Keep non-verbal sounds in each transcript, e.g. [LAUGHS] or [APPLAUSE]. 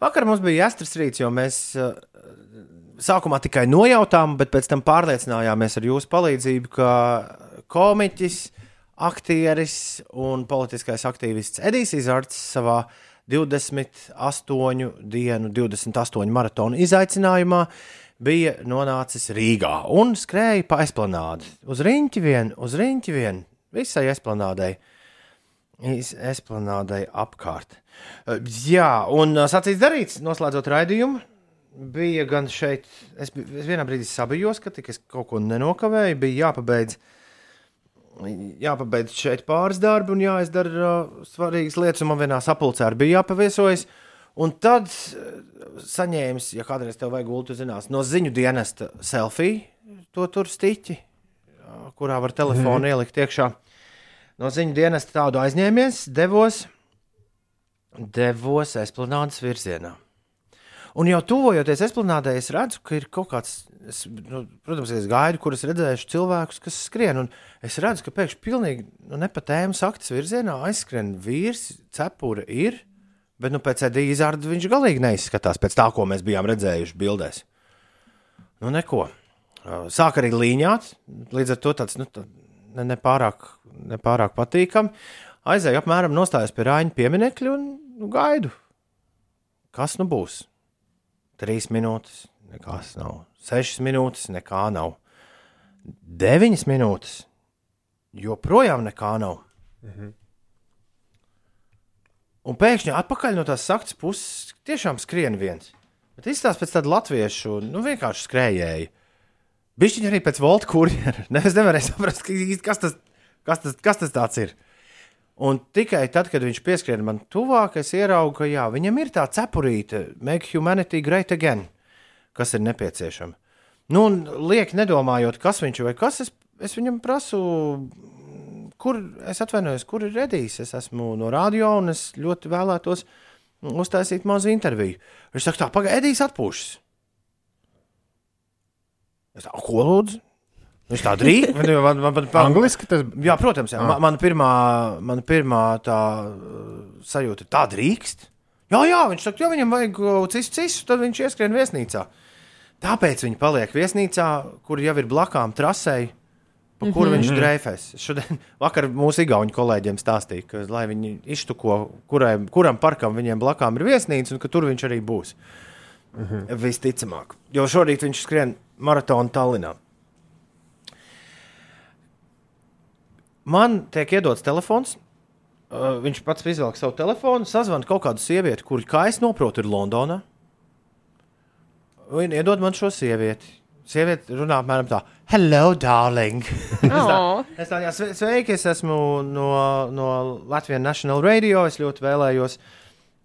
Vakar mums bija jāstras rīts, jo mēs uh, sākumā tikai nojautām, bet pēc tam pārliecinājāmies ar jūsu palīdzību, ka komiķis, aktieris un politiskais aktīvists Edijs Izards savā 28 dienu, 28 maratonu izaicinājumā bija nonācis Rīgā un skrēja pa esplanādi. Uz riņķi vien, uz riņķi vien, visai esplanādei. Esplanādei apkārt. Jā, un sacīts darīts, noslēdzot raidījumu. Bija gan šeit, es, es vienā brīdī sabijos, ka tik es kaut ko nenokavēju. Bija jāpabeidz, jāpabeidz šeit pāris darbi un jāizdara uh, svarīgas lietas. Man vienā sapulcē arī bija jāpaviesojas. Un tad saņēmis, ja kādreiz tev vajag gultu, zinās, no ziņu dienesta selfiju, to tur stiķi, kurā var telefonu mm. ielikt iekšā. No ziņu dienesta tādu aizņēmies, devos devos esplanādes virzienā. Un jau tuvojoties esplanādē, es redzu, ka ir kaut kāds, es, nu, protams, es gaidu, kur es redzēšu cilvēkus, kas skrien. Es redzu, ka pēkšņi pilnīgi nu, nepatēmu saktas virzienā aizskrien vīrs, cepura ir, bet nu, pēc ēdī izrāda viņš galīgi neizskatās pēc tā, ko mēs bijām redzējuši bildēs. Nu, neko. Sāk arī līņāt, līdz ar to tāds nu, tā, nepārāk, nepārāk patīkami aizēju apmēram nostājos pie Rāņa pieminiekļa un nu, gaidu. Kas nu būs? Trīs minūtes, nekas nav. Sešas minūtes, nekā nav. Deviņas minūtes, joprojām nekā nav. Mhm. Un pēkšņi atpakaļ no tās saktas puses tiešām skrien viens. Bet izstāsta pēc tāda latviešu, nu vienkārši skrējēji. Bišķiņi arī pēc volta kurjera. [LAUGHS] Ne, es nevarēju saprast, kas tas, kas tas, kas tas ir. Un tikai tad, kad viņš pieskrien man tuvāk, es ieraugu, ka jā, viņam ir tā cepurīte, make humanity great again, kas ir nepieciešama. Nu, un liek nedomājot, kas viņš vai kas, es, es viņam prasu, kur es atvainojos, kur ir Redijs. Es esmu no radio un es ļoti vēlētos uztaisīt mazu interviju. Viņš saka, tā, pagaidi, Edijs atpūšas. Es tā, ko lūdzu? Viņš tā drīz, [LAUGHS] man, man, man, Angliski tas jā, protams, jā. Ah. Man, man pirmā, man pirmā tā uh, sajūta ir tā drīkst. Jā, jā, viņš saka, ja viņam vajag cisu, cisu, tad viņš ieskrien viesnīcā. Tāpēc viņi paliek viesnīcā, kur jau ir blakām trasei, pa kuru mm -hmm. viņš dreifēs. Šodien, [LAUGHS] vakar mūsu igauņu kolēģiem stāstīja, ka, lai viņi iztuko, kurai, kuram parkam viņiem blakām ir viesnīca, un ka tur viņš arī būs. Mm -hmm. Visticamāk, jo šorīt viņš skrien maratonu Tallinā. man tiek iedots telefons. Uh, viņš pats izvelk savu telefonu, sazvanīja kaut kādu sievieti, kuru, kā es saprotu, ir Londonā. Viņa iedod man šo sievieti. Sieviete runā apmēram tā, hello, darling. [LAUGHS] es tā, es tā jā, sveiki, es esmu no, no Latvijas National Radio. Es ļoti vēlējos,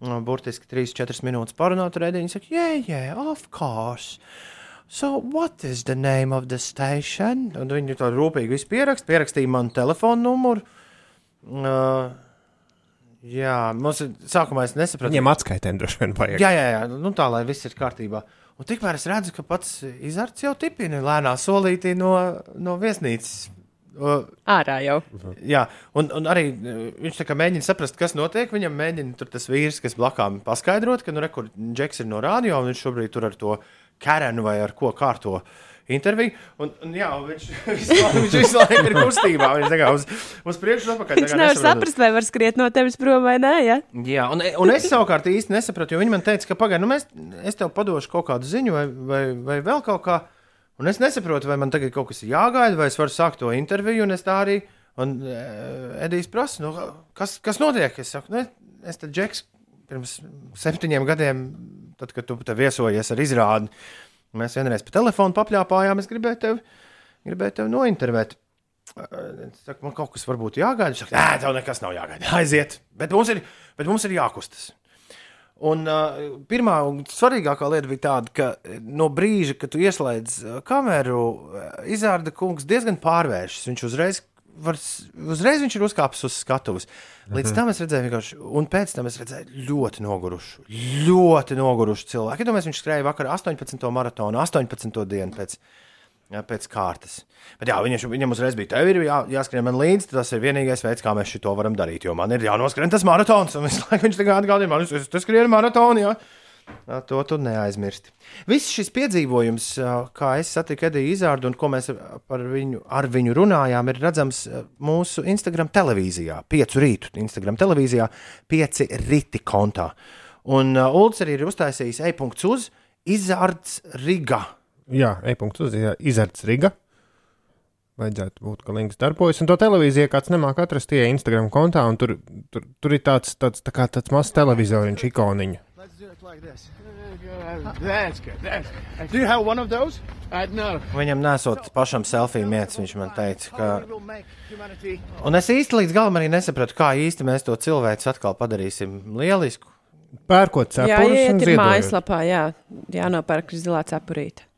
no, burtiski 3-4 minūtes parunāt ar Ediju. Viņa saka, yeah, yeah, of course. So, what is the name of the station? Un viņi to rūpīgi pierakst, pierakstīja manu telefonu numuru. Uh, jā, mums ir sākumā es nesapratu. Viņiem atskaitēm droši vien vajag. Jā, jā, jā, nu tā, lai viss ir kārtībā. Un tikmēr es redzu, ka pats izārts jau tipina lēnā solītī no, no viesnīcas. Ārā jau. Jā, un, un arī viņš mēģina saprast, kas notiek. Viņam mēģina tas vīrs, kas blakām paskaidrot, ka nu, re, Džeks ir no rādio un viņš šobrīd tur ar to ir Karenu vai ar ko kārto interviju. Un, un, jā, viņš, [LAUGHS] viņš visu laiku ir kustībā. Viņš kā uz, uz priekšu, atpakaļ. Viņš nevar saprast, vai var skriet no tevis prom vai nē. Ja? Jā, un, un es savukārt īsti nesapratu, jo viņi man teica, ka pagaidi, nu mēs, es tev padošu kaut kādu ziņu vai, vai, vai vēl kaut kā. Un es nesaprotu, vai man tagad kaut kas ir jāgaida, vai es varu sākt to interviju. Un es tā arī, un uh, Edijs prasa, nu, kas, kas notiek? Es saku, ne, es te džeks pirms septiņiem gadiem tad, kad tu viesojies ar izrādi, mēs vienreiz pa telefonu papļāpājām. Es gribēju tevi, gribēju tevi nointervēt. Saku, man kaut kas varbūt jāgaida. Viņš saka, nē, tev nekas nav jāgaida. Aiziet, bet mums ir, bet mums ir jākustas. Un uh, pirmā un svarīgākā lieta bija tāda, ka no brīža, kad tu ieslēdz kameru, izrāda kungs diezgan pārvēršas. Viņš uzreiz var, uzreiz viņš ir uzkāpis uz skatuves. Līdz tam es redzēju, vienkārši, un pēc tam es redzēju ļoti nogurušu, ļoti nogurušu cilvēku. Ja domāju, viņš skrēja vakar 18. maratonu, 18. dienu pēc, pēc kārtas. Bet jā, viņam, viņam uzreiz bija, tev ir jā, jāskrien man līdzi, tas ir vienīgais veids, kā mēs šo varam darīt, jo man ir jānoskrien tas maratons, un visu laiku viņš tagad atgādina man, es, es skrienu maratonu, jā. Ā, To tu neaizmirsti. Viss šis piedzīvojums, kā es satiku Ediju Izārdu un ko mēs par viņu, ar viņu runājām, ir redzams mūsu Instagram televīzijā, piecu rītu Instagram televīzijā, pieci rīti kontā. Un Ulds arī ir uztaisījis e-punkts uz Izārds Riga. Jā, e-punkts uz jā, izards Riga. Vajadzētu būt, ka links darbojas. Un to televīziju kāds nemāk atrast tie Instagram kontā, un tur, tur, tur ir tāds, tāds, tā kā tāds mazs televizoriņš ikoniņš. Like this. That's good. That's good. Do you have one of those? Uh, no. Viņam nesot pašam selfiju mietas, viņš man teica, ka. Un es īsti līdz galam arī nesapratu, kā īsti mēs to cilvēku atkal padarīsim lielisku. Pērkot Jā, cepurus un iet ir mājaslapā, jā, jānopērk zilā cepurīte.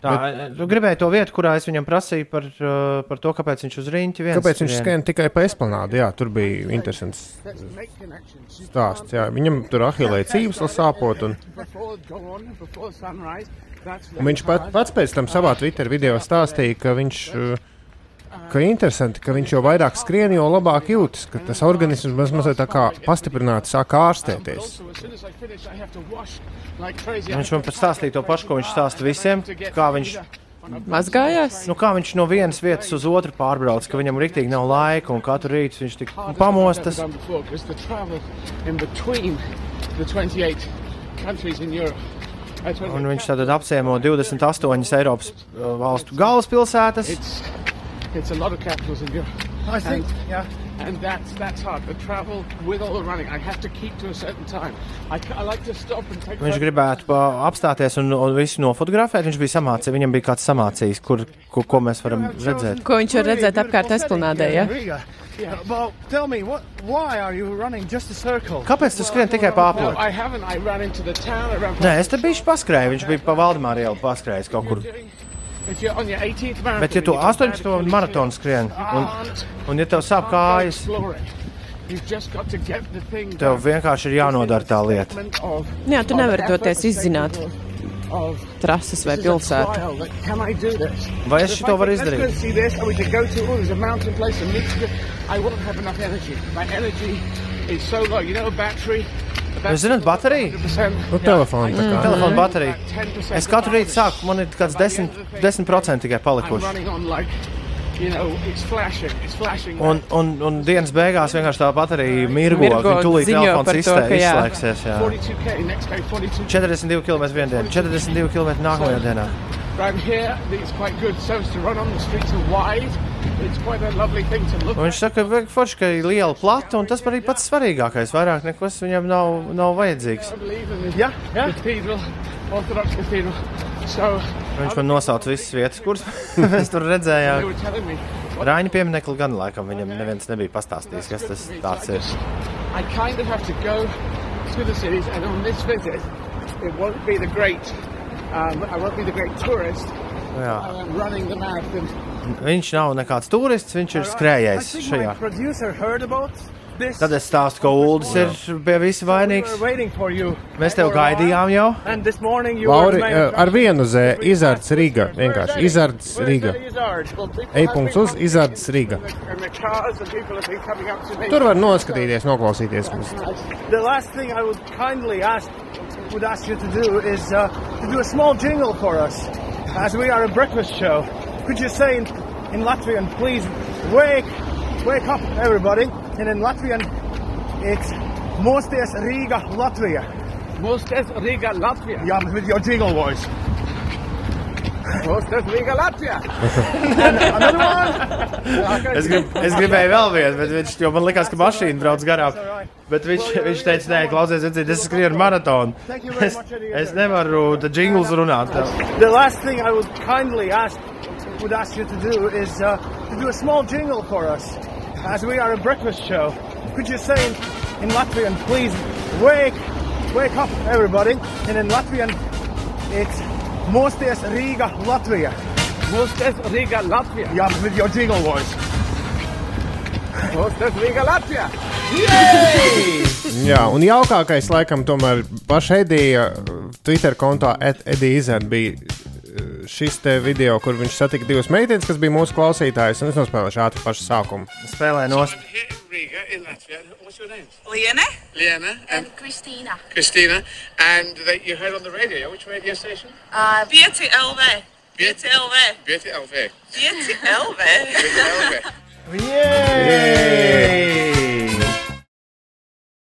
The hardest part. Tā, tu gribēji to vietu, kurā es viņam prasīju par, uh, par to, kāpēc viņš uz rīņķa viens. Kāpēc viņš skrien tikai pa esplanādu? Jā, tur bija interesants stāsts. Jā. Viņam tur ahilē cīvs vēl sāpot, un, un viņš pat, pats pēc tam savā Twitter video stāstīja, ka viņš. uh, Ka interesanti, ka viņš jau vairāk skrien, jo labāk jūtas, ka tas organisms maz, mazliet tā kā pastiprināti sāk ārstēties. Viņš man pat stāstīja to pašu, ko viņš stāsta visiem. Kā viņš, Mazgājās? nu, kā viņš no vienas vietas uz otru pārbrauc, ka viņam rīktīgi nav laika un katru rītu viņš tik pamostas. Done before, because the travel in between the 28 countries in Europe. 28 Un viņš tad apciemo 28 Eiropas uh, valstu galvaspilsētas. It's a lot of capitals in Europe. I think, and, and that's that's hard. The travel with all the running, I have to keep to a certain time. I, I like to stop and take. Viņš gribētu apstāties un, un visu nofotografēt. Viņš bija samācījis, viņam bija kāds samācījis, kur, ko, ko mēs varam redzēt. Ko viņš var redzēt apkārt esplanādē, ja? Yeah. Well, tell me, what? Why are you running just a circle? Kāpēc tu skrien tikai pa No, apli? I haven't. I ran into the town. I ran. Nē, es te biju paskrējis. Viņš bija pa Valdemāru ielu paskrējis kaut kur. If you're on your 18th marathon, Bet, ja tu you get 18. bad maratonu skrien, un, un ja tev sāp kājas, to tev vienkārši ir jānodara tā lieta. Of, Jā, tu of nevari doties to izzināt Of, trases vai pilsētu. Vai es I varu izdarīt? To. Oh, there's a mountain place, and meet. together." I won't have enough energy. My energy is so low. You know, a battery. A Jūs zināt, baterija? 100%. Nu, telefonu tā kā. Telefona baterija. 10% Es katru rītu sāku, man ir kāds 10%, 10 tikai palikuši. Un, un, un dienas beigās vienkārši tā baterija mirgo. Mirgo, Viņa tūlīt telefons to, izslē- ka jā. izslēgsies. Jā. 42k next day. 42. 42 km vienā dienā, 42 km nākamajā dienā. Around here, it's quite good. So to run on the streets are wide. It's quite a lovely thing to look Un viņš saka, ka forši, ka ir liela plata, un tas arī pats svarīgākais. Vairāk nekas viņam nav, nav vajadzīgs. I believe in the yeah, yeah. cathedral, Orthodox cathedral. So Viņš man nosauca visas vietas, kuras [LAUGHS] [LAUGHS] mēs tur redzējām. Rāņa pieminekli gan laikam viņam neviens nebija pastāstījis, kas tas tāds ir. I kind of have to go to the cities, and on this visit, it won't be the great. Um, I won't be the great tourist. Jā. I am running the marathon. Viņš nav nekāds turists, viņš ir skrējējis šajā. Tad es stāstu, ka Uldis ir pie visa vainīgs. waiting for you. Mēs tev gaidījām jau. And this morning you Lauri, ar vienu Z, izards Riga. Vienkārši izards Riga. E-punkts uz izards Riga. Tur var noskatīties, noklausīties. The last thing I would kindly ask would ask you to do is to do a small jingle for us, as we are a breakfast show. Could you say in, in Latvian, please wake, wake up, everybody? And in Latvian, it's Mosties Riga Latvia. Mosties Riga Latvia. Yeah, with your jingle voice. And another one. Es, grib, es gribēju vēl vienu, bet viņš, jo man likās, ka mašīna brauc garām. Bet viņš, viņš teica, nē, klausies, redziet, es skrienu maratonu. Es, es nevaru tad jingles runāt. The last thing I would kindly ask would ask you to do is uh, to do a small jingle for us, as we are a breakfast show. Could you say in, in Latvian, please wake, wake up, everybody? And in Latvian, it's Mosties Riga Latvia. Mosties Riga Latvia. Yeah, but with your jingle voice. Mosties Riga Latvia. Jā, un jaukākais, laikam, tomēr paša Edija Twitter kontā Edija bija šis te video, kur viņš satika divas meitenes, kas bija mūsu klausītājas, un es nospēlēšu ātri pašu sākumu. Spēlē nost. in Latvia. What's your name? Lena. Lena. And, Christina. Christina. And that you heard on the radio. Which radio station? Uh, BTLV. BTLV. BTLV. BTLV. BTLV. Yay! Yay!